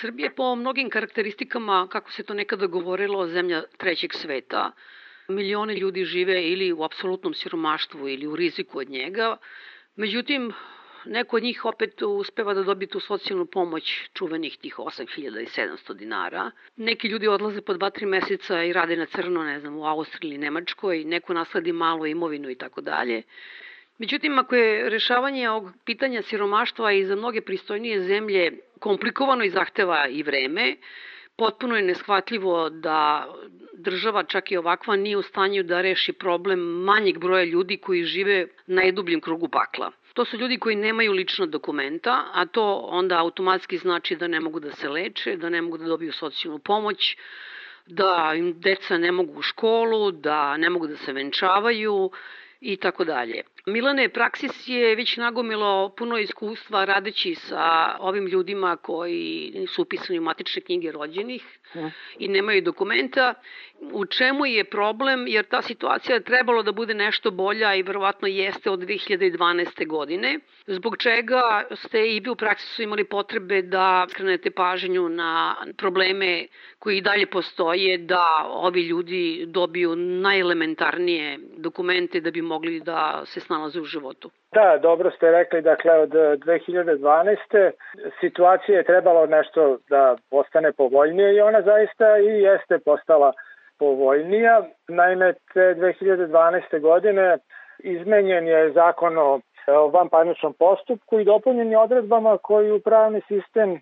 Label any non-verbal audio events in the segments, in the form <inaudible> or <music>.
Srbije po mnogim karakteristikama, kako se to nekada govorilo, zemlja trećeg sveta. Milione ljudi žive ili u apsolutnom siromaštvu ili u riziku od njega. Međutim, neko od njih opet uspeva da dobije tu socijalnu pomoć čuvenih tih 8700 dinara. Neki ljudi odlaze po 2-3 meseca i rade na crno, ne znam, u Austriji ili Nemačkoj, neko nasladi malo imovinu i tako dalje. Međutim, ako je rešavanje ovog pitanja siromaštva i za mnoge pristojnije zemlje komplikovano i zahteva i vreme, potpuno je neshvatljivo da država čak i ovakva nije u stanju da reši problem manjeg broja ljudi koji žive na najdubljem krugu pakla. To su ljudi koji nemaju lična dokumenta, a to onda automatski znači da ne mogu da se leče, da ne mogu da dobiju socijalnu pomoć, da im deca ne mogu u školu, da ne mogu da se venčavaju i tako dalje. Milane Praksis je već nagomilo puno iskustva radeći sa ovim ljudima koji su upisani u matične knjige rođenih ja. i nemaju dokumenta. U čemu je problem? Jer ta situacija je trebalo da bude nešto bolja i verovatno jeste od 2012. godine. Zbog čega ste i vi u Praksisu imali potrebe da skrenete pažnju na probleme koji i dalje postoje, da ovi ljudi dobiju najelementarnije dokumente da bi mogli da se snađu nalaze u životu. Da, dobro ste rekli, dakle od 2012. situacija je trebalo nešto da postane povoljnije i ona zaista i jeste postala povoljnija. Naime, te 2012. godine izmenjen je zakon o vanparničnom postupku i dopunjen je odredbama koji u pravni sistem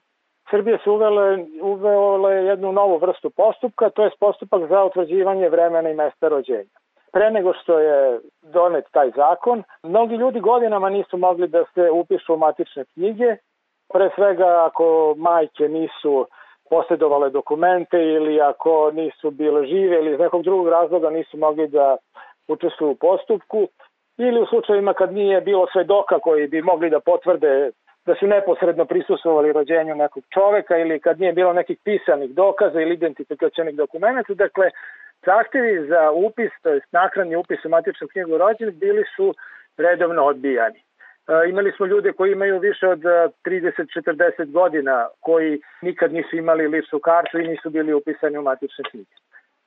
Srbije su uvele, uvele jednu novu vrstu postupka, to je postupak za utvrđivanje vremena i mesta rođenja pre nego što je donet taj zakon, mnogi ljudi godinama nisu mogli da se upišu u matične knjige, pre svega ako majke nisu posjedovale dokumente ili ako nisu bile žive ili iz nekog drugog razloga nisu mogli da učestvuju u postupku ili u slučajima kad nije bilo svedoka koji bi mogli da potvrde da su neposredno prisustovali rođenju nekog čoveka ili kad nije bilo nekih pisanih dokaza ili identifikacijonih dokumenta. Dakle, zahtevi za upis, to je nakranni upis u matičnu knjigu rođenih, bili su redovno odbijani. E, imali smo ljude koji imaju više od 30-40 e, godina, koji nikad nisu imali ličnu kartu i nisu bili upisani u matične knjige.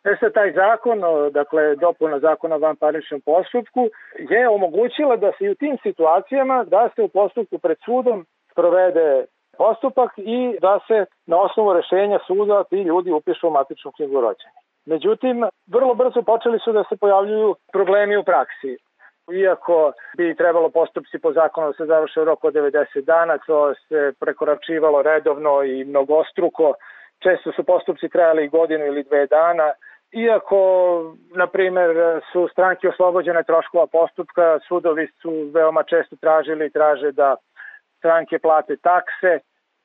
E sad, taj zakon, dakle, dopuna zakona o vanparničnom postupku, je omogućila da se i u tim situacijama, da se u postupku pred sudom provede postupak i da se na osnovu rešenja suda ti ljudi upišu u matičnu knjigu rođenih. Međutim, vrlo brzo počeli su da se pojavljuju problemi u praksi. Iako bi trebalo postupci po zakonu da se završe u roku od 90 dana, to se prekoračivalo redovno i mnogostruko. Često su postupci trajali godinu ili dve dana. Iako, na primer, su stranke oslobođene troškova postupka, sudovi su veoma često tražili i traže da stranke plate takse.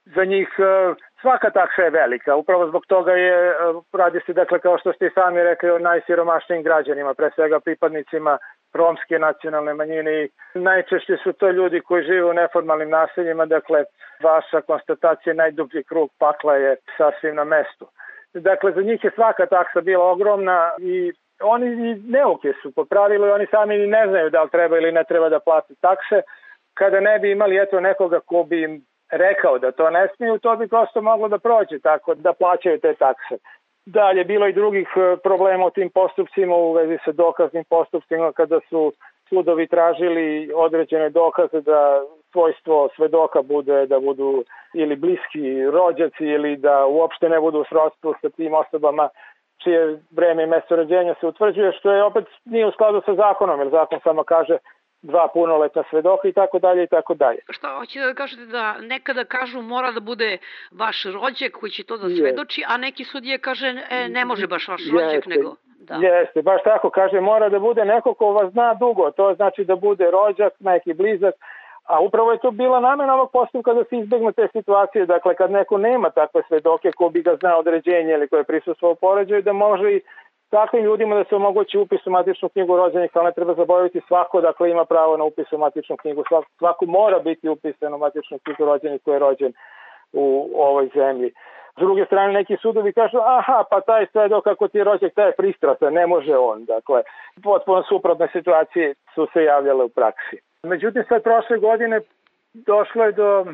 Za njih e, svaka taksa je velika, upravo zbog toga je, e, radi se, dakle, kao što ste i sami rekli, o najsiromašnijim građanima, pre svega pripadnicima romske nacionalne manjine i najčešće su to ljudi koji žive u neformalnim naseljima, dakle, vaša konstatacija najdublji krug pakla je sasvim na mestu. Dakle, za njih je svaka taksa bila ogromna i oni i neuke su po pravilu i oni sami ne znaju da li treba ili ne treba da plati takse, kada ne bi imali eto nekoga ko bi im rekao da to ne smiju, to bi prosto moglo da prođe tako da plaćaju te takse. Dalje, bilo i drugih e, problema u tim postupcima u vezi sa dokaznim postupcima kada su sudovi tražili određene dokaze da svojstvo svedoka bude da budu ili bliski rođaci ili da uopšte ne budu u srodstvu sa tim osobama čije vreme i mesto rođenja se utvrđuje, što je opet nije u skladu sa zakonom, jer zakon samo kaže dva punoletna svedoka i tako dalje i tako dalje. Šta hoćete da kažete da nekada kažu mora da bude vaš rođak koji će to da svedoči, a neki sudije kaže e, ne može baš vaš rođak Jeste. nego... Da. Jeste, baš tako kaže, mora da bude neko ko vas zna dugo, to znači da bude rođak, neki blizak, a upravo je to bila namena ovog postupka da se izbegne te situacije, dakle kad neko nema takve svedoke ko bi ga zna određenje ili koje prisustvo u poređaju, da može i takvim ljudima da se omogući upis u matičnu knjigu rođenih, ali ne treba zaboraviti svako, dakle ima pravo na upis u matičnu knjigu, svako, svako mora biti upisan u matičnu knjigu rođenih koji je rođen u ovoj zemlji. S druge strane, neki sudovi kažu, aha, pa taj svedok, kako ti je rođak, taj je pristratan, ne može on. Dakle, potpuno suprotne situacije su se javljale u praksi. Međutim, sve prošle godine došlo je do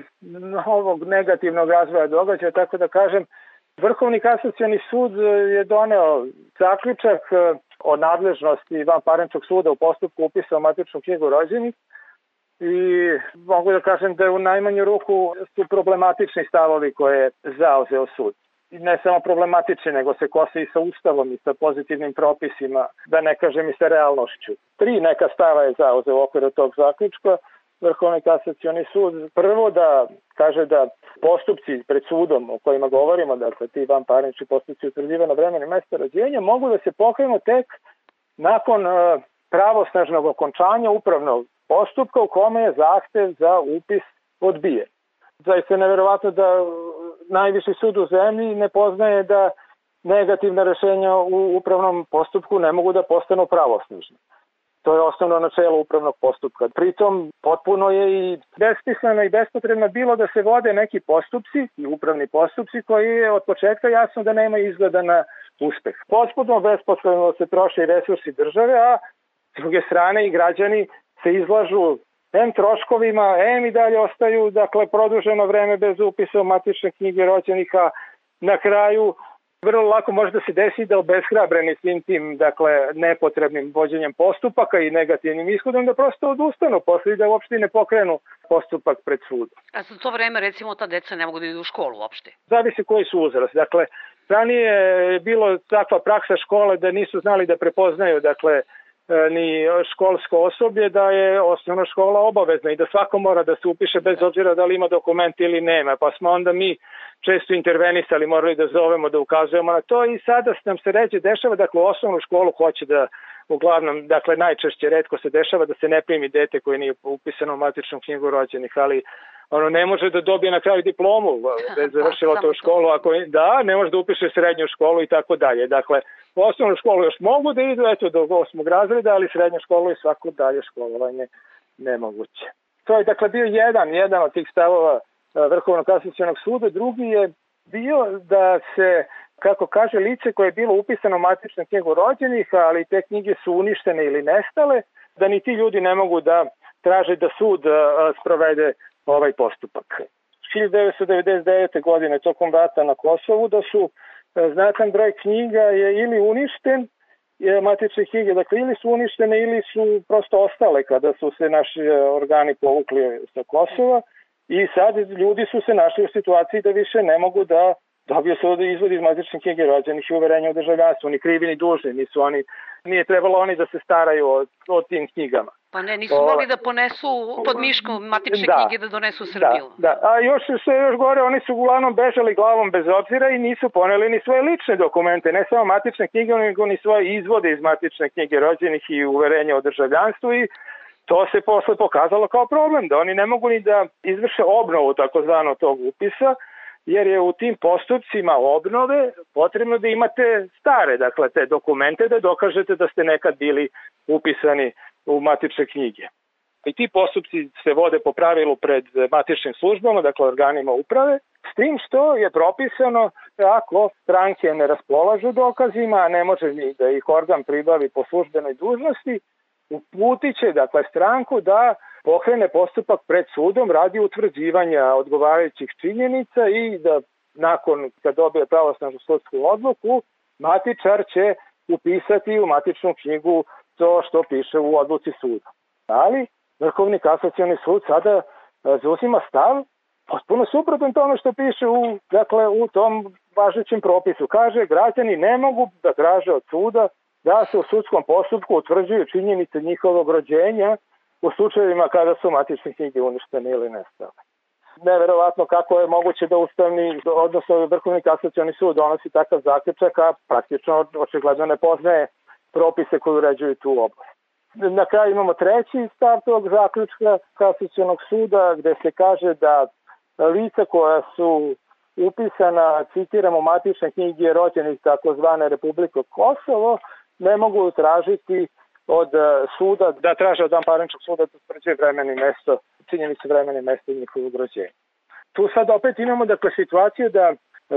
novog negativnog razvoja događaja, tako da kažem, Vrhovni kasacioni sud je doneo zaključak e, o nadležnosti van parenčnog suda u postupku upisa u matičnu knjigu rođenih i mogu da kažem da je u najmanju ruku su problematični stavovi koje je zauzeo sud. I ne samo problematični, nego se kose i sa ustavom i sa pozitivnim propisima, da ne kažem i sa realnošću. Tri neka stava je zauzeo u okviru tog zaključka. Vrhovni kasacioni sud prvo da kaže da postupci pred sudom o kojima govorimo, dakle ti van parnični postupci utvrđivano vremena i mesta rođenja, mogu da se pokrenu tek nakon uh, pravosnažnog okončanja upravnog postupka u kome je zahtev za upis odbijen. Zaista je neverovatno da najviši sud u zemlji ne poznaje da negativna rešenja u upravnom postupku ne mogu da postanu pravosnižne. To je osnovno načelo upravnog postupka. Pritom potpuno je i besmisleno i bespotrebno bilo da se vode neki postupci i upravni postupci koji je od početka jasno da nema izgleda na uspeh. Potpuno bespotrebno se troše i resursi države, a s druge strane i građani se izlažu M troškovima, M i dalje ostaju dakle, produženo vreme bez upisa u matične knjige rođenih, a na kraju vrlo lako može da se desi da obeshrabreni svim tim dakle, nepotrebnim vođenjem postupaka i negativnim ishodom da prosto odustanu posle i da uopšte ne pokrenu postupak pred sudom. A za to vreme recimo ta deca ne mogu da idu u školu uopšte? Zavisi koji su uzrast. Dakle, ranije je bilo takva praksa škole da nisu znali da prepoznaju dakle, ni školsko osoblje da je osnovna škola obavezna i da svako mora da se upiše bez obzira da li ima dokument ili nema. Pa smo onda mi često intervenisali, morali da zovemo, da ukazujemo na to i sada nam se ređe dešava, dakle osnovnu školu hoće da uglavnom, dakle najčešće redko se dešava da se ne primi dete koje nije upisano u matičnu knjigu rođenih, ali ono ne može da dobije na kraju diplomu <laughs> da je završilo to školu, ako da, ne može da upiše srednju školu i tako dalje. Dakle, u osnovnu školu još mogu da idu eto do osmog razreda, ali srednju školu i svako dalje školovanje nemoguće. To je dakle bio jedan, jedan od tih stavova Vrhovnog kasacijonog suda, drugi je bio da se kako kaže lice koje je bilo upisano u matičnu knjigu rođenih, ali te knjige su uništene ili nestale, da ni ti ljudi ne mogu da traže da sud sprovede ovaj postupak. 1999. godine tokom rata na Kosovu da su e, znatan broj knjiga je ili uništen je matične knjige, dakle ili su uništene ili su prosto ostale kada su se naši e, organi povukli sa Kosova i sad ljudi su se našli u situaciji da više ne mogu da dobio se ovde izvod iz matične knjige rođenih i uverenja u državljanstvu, ni krivi ni dužni, nisu oni, nije trebalo oni da se staraju o, o tim knjigama. Pa ne, nisu o, mogli da ponesu pod miškom matične da, knjige da donesu Srbiju. Da, da, a još se još gore, oni su uglavnom bežali glavom bez obzira i nisu poneli ni svoje lične dokumente, ne samo matične knjige, nego ni svoje izvode iz matične knjige rođenih i uverenja o državljanstvu i to se posle pokazalo kao problem, da oni ne mogu ni da izvrše obnovu takozvano tog upisa, jer je u tim postupcima obnove potrebno da imate stare, dakle, te dokumente da dokažete da ste nekad bili upisani u matične knjige. I ti postupci se vode po pravilu pred matičnim službama, dakle organima uprave, s tim što je propisano da ako stranke ne raspolažu dokazima, a ne može ni da ih organ pribavi po službenoj dužnosti, uputit će dakle, stranku da pokrene postupak pred sudom radi utvrđivanja odgovarajućih činjenica i da nakon kad dobije pravosnažnu sudsku odluku, matičar će upisati u matičnu knjigu to što piše u odluci suda. Ali Vrhovni kasacioni sud sada e, zauzima stav potpuno suprotan tome što piše u, dakle, u tom važećem propisu. Kaže, građani ne mogu da traže od suda da se u sudskom postupku utvrđuju činjenice njihovog rođenja u slučajevima kada su matične knjige uništene ili nestale. Neverovatno kako je moguće da Ustavni, odnosno Vrhovni kasacioni sud donosi takav zaključak, a praktično očigledno ne poznaje propise koji uređuju tu oblast. Na kraju imamo treći stav tog zaključka kasacijonog suda gde se kaže da lica koja su upisana, citiramo, matične knjige rođenih takozvane Republike Kosovo, ne mogu tražiti od e, suda da traže od vanparničnog suda da utvrđuje vremeni mesto, činjenice vremeni mesto njihovog rođenja. Tu sad opet imamo dakle situaciju da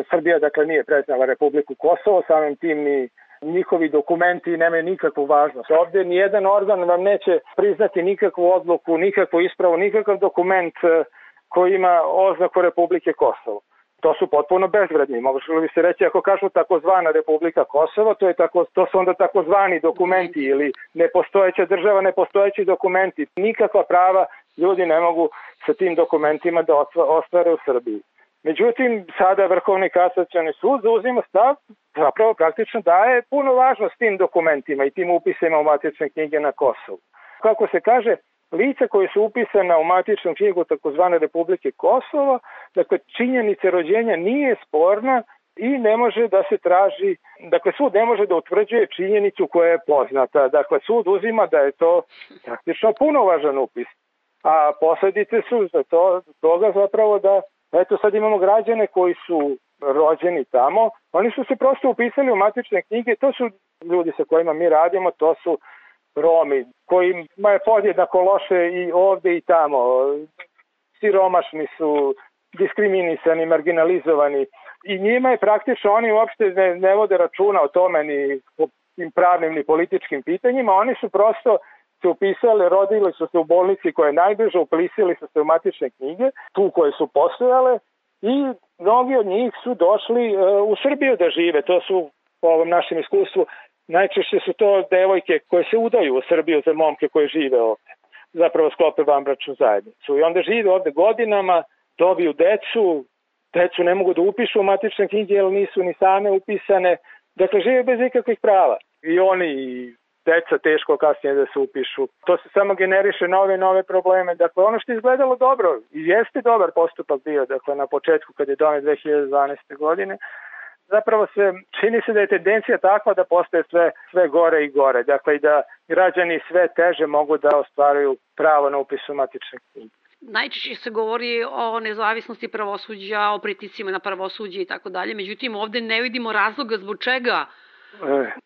Srbija dakle nije preznala Republiku Kosovo, samim tim ni njihovi dokumenti nemaju nikakvu važnost. Ovde nijedan organ vam neće priznati nikakvu odluku, nikakvu ispravu, nikakav dokument e, koji ima oznaku Republike Kosovo. To su potpuno bezvredni. Može li se reći ako kažu takozvana Republika Kosovo, to, je tako, to su onda takozvani dokumenti ili nepostojeća država, nepostojeći dokumenti. Nikakva prava ljudi ne mogu sa tim dokumentima da ostvare u Srbiji. Međutim, sada Vrhovni kasacioni sud zauzima stav, zapravo praktično daje puno važnost tim dokumentima i tim upisima u matične knjige na Kosovu. Kako se kaže, lica koje su upisana u matičnu knjigu takozvane Republike Kosovo, dakle činjenice rođenja nije sporna i ne može da se traži, dakle sud ne može da utvrđuje činjenicu koja je poznata. Dakle, sud uzima da je to praktično puno važan upis. A posledice su za to, toga zapravo da Eto sad imamo građane koji su rođeni tamo, oni su se prosto upisali u matične knjige, to su ljudi sa kojima mi radimo, to su Romi, kojima je podjednako loše i ovde i tamo. Siromašni su, diskriminisani, marginalizovani i njima je praktično, oni uopšte ne, ne vode računa o tome ni po tim pravnim ni političkim pitanjima, oni su prosto se upisali, rodili su se u bolnici koja je najbliže, upisali su se u matične knjige, tu koje su postojale i mnogi od njih su došli uh, u Srbiju da žive. To su po ovom našem iskustvu najčešće su to devojke koje se udaju u Srbiju za momke koje žive ovde. Zapravo sklope vambračnu zajednicu. I onda žive ovde godinama, dobiju decu, decu ne mogu da upišu u matične knjige jer nisu ni same upisane. Dakle, žive bez ikakvih prava. I oni i deca teško kasnije da se upišu. To se samo generiše nove nove probleme. Dakle, ono što je izgledalo dobro i jeste dobar postupak bio, dakle, na početku kad je donet 2012. godine, zapravo se čini se da je tendencija takva da postaje sve, sve gore i gore. Dakle, i da građani sve teže mogu da ostvaruju pravo na upisu matične knjige. Najčešće se govori o nezavisnosti pravosuđa, o priticima na pravosuđe i tako dalje. Međutim, ovde ne vidimo razloga zbog čega.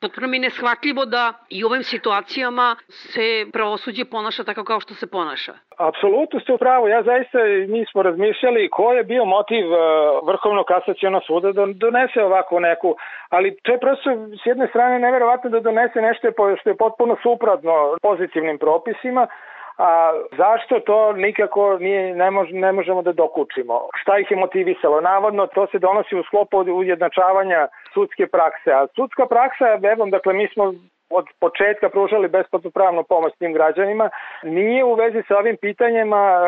Potpuno mi neshvatljivo da i u ovim situacijama se pravosuđe ponaša tako kao što se ponaša. Apsolutno ste u pravu. Ja zaista nismo razmišljali ko je bio motiv e, Vrhovnog kasacijonog suda da donese ovako neku, ali to je prosto s jedne strane neverovatno da donese nešto što je potpuno suprotno pozitivnim propisima, A zašto to nikako nije, ne, mož, ne možemo da dokučimo? Šta ih je motivisalo? Navodno to se donosi u sklopu ujednačavanja sudske prakse. A sudska praksa, evo, dakle, mi smo od početka pružali besplatnu pravnu pomoć tim građanima, nije u vezi sa ovim pitanjima e,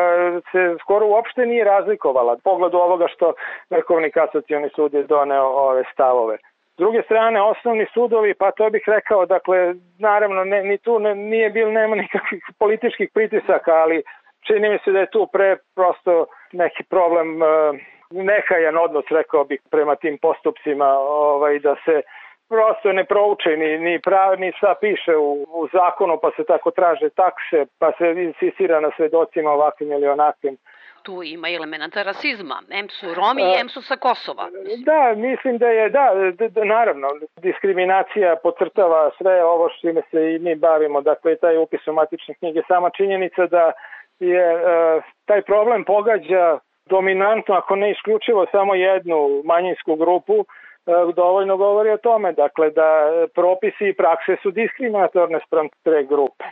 se skoro uopšte nije razlikovala. Pogledu ovoga što Vrhovni kasacioni sud je doneo ove stavove druge strane, osnovni sudovi, pa to bih rekao, dakle, naravno, ne, ni tu ne, nije bil, nema nikakvih političkih pritisaka, ali čini mi se da je tu pre prosto neki problem, uh, nehajan odnos, rekao bih, prema tim postupcima, ovaj, da se prosto ne prouče ni, ni, prav, ni sva piše u, u zakonu, pa se tako traže takse, pa se insistira na svedocima ovakvim ili onakvim tu ima elementa rasizma. M su Romi i M su sa Kosova. Mislim. Da, mislim da je, da, da, da, naravno, diskriminacija pocrtava sve ovo što ime se i mi bavimo, dakle, taj upis u matične knjige. Sama činjenica da je uh, taj problem pogađa dominantno, ako ne isključivo, samo jednu manjinsku grupu, uh, dovoljno govori o tome, dakle, da propisi i prakse su diskriminatorne sprem tre grupe.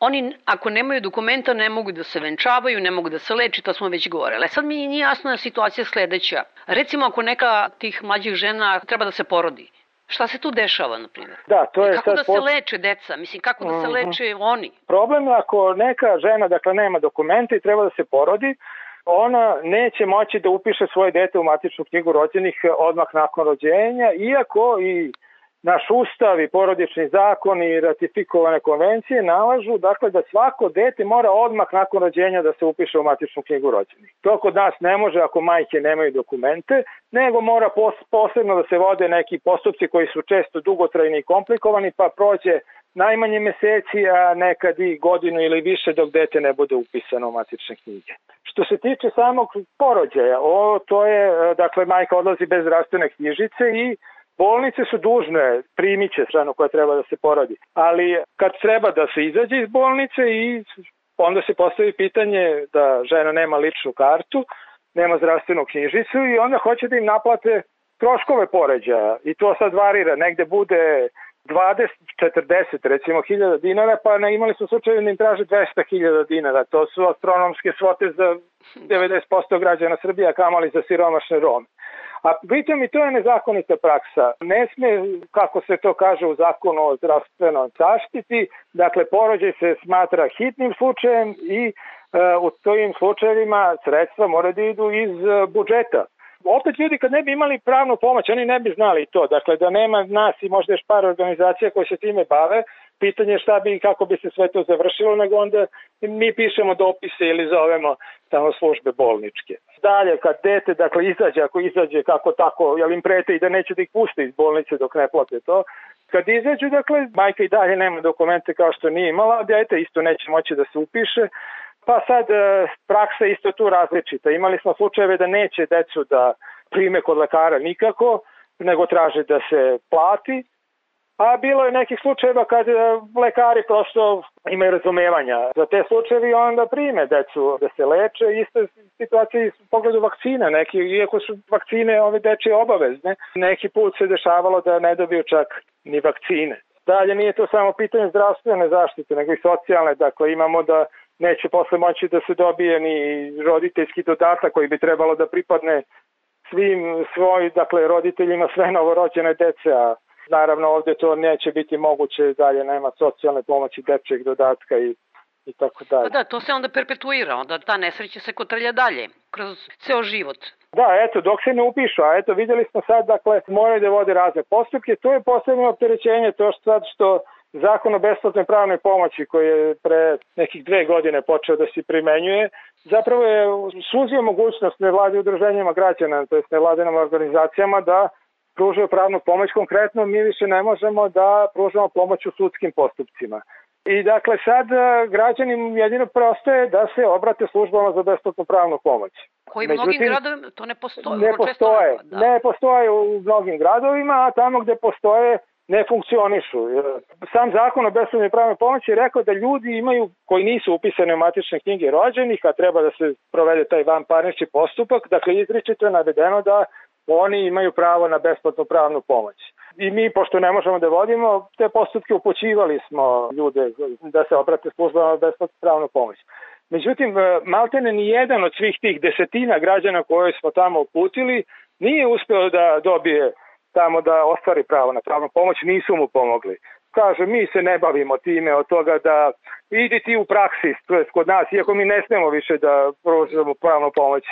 Oni, ako nemaju dokumenta, ne mogu da se venčavaju, ne mogu da se leči, to smo već govorili. Sad mi nije jasna situacija sledeća. Recimo, ako neka tih mlađih žena treba da se porodi, Šta se tu dešava, na primjer? Da, to je kako sad da se leče deca? Mislim, kako da se mhm. leče oni? Problem je ako neka žena, dakle, nema dokumenta i treba da se porodi, ona neće moći da upiše svoje dete u matičnu knjigu rođenih odmah nakon rođenja, iako i naš ustav i porodični zakon i ratifikovane konvencije nalažu dakle da svako dete mora odmah nakon rođenja da se upiše u matičnu knjigu rođenih. To kod nas ne može ako majke nemaju dokumente, nego mora posebno da se vode neki postupci koji su često dugotrajni i komplikovani, pa prođe najmanje meseci, a nekad i godinu ili više dok dete ne bude upisano u matične knjige. Što se tiče samog porođaja, o, to je, dakle, majka odlazi bez zdravstvene knjižice i Bolnice su dužne, primit će ženu koja treba da se porodi, ali kad treba da se izađe iz bolnice i onda se postavi pitanje da žena nema ličnu kartu, nema zdravstvenu knjižicu i onda hoće da im naplate troškove poređaja. I to sad varira, negde bude 20, 40 recimo hiljada dinara, pa ne, imali su slučaje da im traže 200 hiljada dinara. To su astronomske svote za 90% građana Srbije, kamali za siromašne Rome. A pritom i to je nezakonita praksa. Ne sme, kako se to kaže u zakonu o zdravstvenom zaštiti, dakle porođaj se smatra hitnim slučajem i e, u tojim slučajevima sredstva mora da idu iz e, budžeta opet ljudi kad ne bi imali pravnu pomoć, oni ne bi znali to. Dakle, da nema nas i možda još par organizacija koje se time bave, pitanje je šta bi i kako bi se sve to završilo, nego onda mi pišemo dopise ili zovemo tamo službe bolničke. Dalje, kad dete, dakle, izađe, ako izađe kako tako, jel im prete i da neće da ih puste iz bolnice dok ne plate to, kad izađu, dakle, majka i dalje nema dokumente kao što nije imala, dete isto neće moći da se upiše, Pa sad, e, praksa isto tu različita. Imali smo slučajeve da neće decu da prime kod lekara nikako, nego traže da se plati, a bilo je nekih slučajeva kad e, lekari prosto imaju razumevanja za te slučajevi i onda prime decu da se leče. Ista situacija u pogledu vakcina, neki, iako su vakcine ove deče obavezne, neki put se dešavalo da ne dobiju čak ni vakcine. Dalje nije to samo pitanje zdravstvene zaštite, nego i socijalne, dakle imamo da neće posle moći da se dobije ni roditeljski dodatak koji bi trebalo da pripadne svim svoj, dakle, roditeljima sve novorođene dece, a naravno ovde to neće biti moguće, dalje nema socijalne pomoći dečeg dodatka i i tako dalje. Pa da, to se onda perpetuira, onda ta nesreća se kotrlja dalje, kroz ceo život. Da, eto, dok se ne upišu, a eto, videli smo sad, dakle, moraju da vode razne postupke, to je posebno opterećenje, to što sad što Zakon o besplatnoj pravnoj pomoći koji je pre nekih dve godine počeo da se primenjuje, zapravo je suzio mogućnost nevladi udruženjima građana, to je nevladinom organizacijama da pružaju pravnu pomoć. Konkretno mi više ne možemo da pružamo pomoć u sudskim postupcima. I dakle sad e, građani jedino prostaje da se obrate službama za besplatnu pravnu pomoć. Koji Međutim, mnogim gradovima to ne postoje. Ne postoje, da. ne postoje u mnogim gradovima, a tamo gde postoje ne funkcionišu. Sam zakon o besplatnoj pravnoj pomoći je rekao da ljudi imaju, koji nisu upisani u matične knjige rođenih, a treba da se provede taj van parnični postupak, dakle izričito je navedeno da oni imaju pravo na besplatnu pravnu pomoć. I mi, pošto ne možemo da vodimo, te postupke upoćivali smo ljude da se obrate službama besplatnu pravnu pomoć. Međutim, maltene ni jedan od svih tih desetina građana koje smo tamo uputili nije uspeo da dobije tamo da ostvari pravo na pravnu pomoć, nisu mu pomogli. Kaže, mi se ne bavimo time od toga da idi ti u praksi, to je kod nas, iako mi ne smemo više da pružimo pravnu pomoć.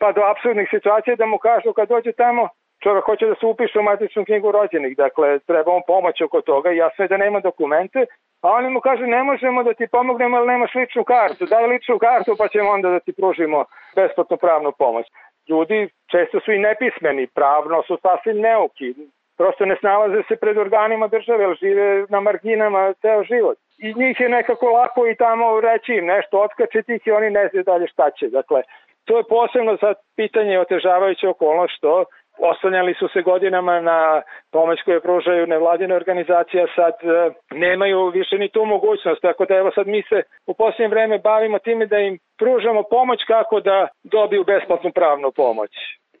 Pa do absurdnih situacija da mu kažu kad dođe tamo, čovjek hoće da se upiše u matičnu knjigu rođenih, dakle treba mu pomoć oko toga, jasno je da nema dokumente, a oni mu kažu ne možemo da ti pomognemo, ali nemaš ličnu kartu, daj ličnu kartu pa ćemo onda da ti pružimo besplatnu pravnu pomoć ljudi često su i nepismeni, pravno su sasvim neuki, prosto ne snalaze se pred organima države, ali žive na marginama ceo život. I njih je nekako lako i tamo reći im nešto, otkačiti ih i oni ne znaju dalje šta će. Dakle, to je posebno sad pitanje otežavajuće okolnost što oslanjali su se godinama na pomoć koje pružaju nevladine organizacije, a sad e, nemaju više ni tu mogućnost. Tako da evo sad mi se u posljednje vreme bavimo time da im pružamo pomoć kako da dobiju besplatnu pravnu pomoć.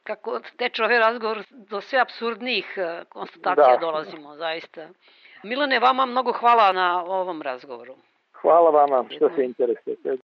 Kako teče ovaj razgovor do sve absurdnih e, konstatacija da. dolazimo, zaista. Milane, vama mnogo hvala na ovom razgovoru. Hvala vama što se interesujete.